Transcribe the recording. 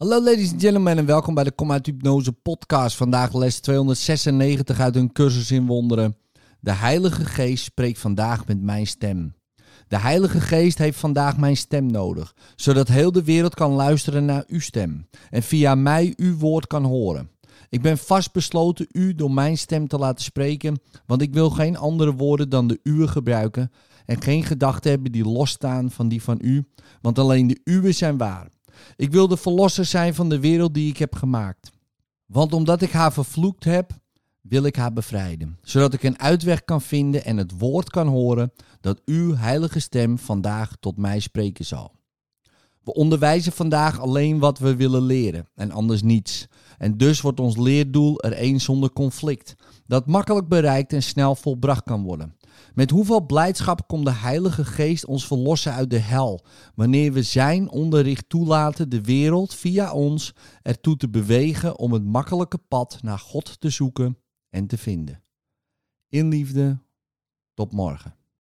Hallo ladies and gentlemen en welkom bij de Kom uit Hypnose podcast. Vandaag les 296 uit een cursus in wonderen. De Heilige Geest spreekt vandaag met mijn stem. De Heilige Geest heeft vandaag mijn stem nodig, zodat heel de wereld kan luisteren naar uw stem en via mij uw woord kan horen. Ik ben vastbesloten u door mijn stem te laten spreken, want ik wil geen andere woorden dan de uwe gebruiken en geen gedachten hebben die losstaan van die van u, want alleen de uwe zijn waar. Ik wil de verlosser zijn van de wereld die ik heb gemaakt. Want omdat ik haar vervloekt heb, wil ik haar bevrijden, zodat ik een uitweg kan vinden en het woord kan horen dat uw heilige stem vandaag tot mij spreken zal. We onderwijzen vandaag alleen wat we willen leren en anders niets. En dus wordt ons leerdoel er één zonder conflict, dat makkelijk bereikt en snel volbracht kan worden. Met hoeveel blijdschap komt de Heilige Geest ons verlossen uit de hel, wanneer we Zijn onderricht toelaten de wereld via ons ertoe te bewegen om het makkelijke pad naar God te zoeken en te vinden. In liefde, tot morgen.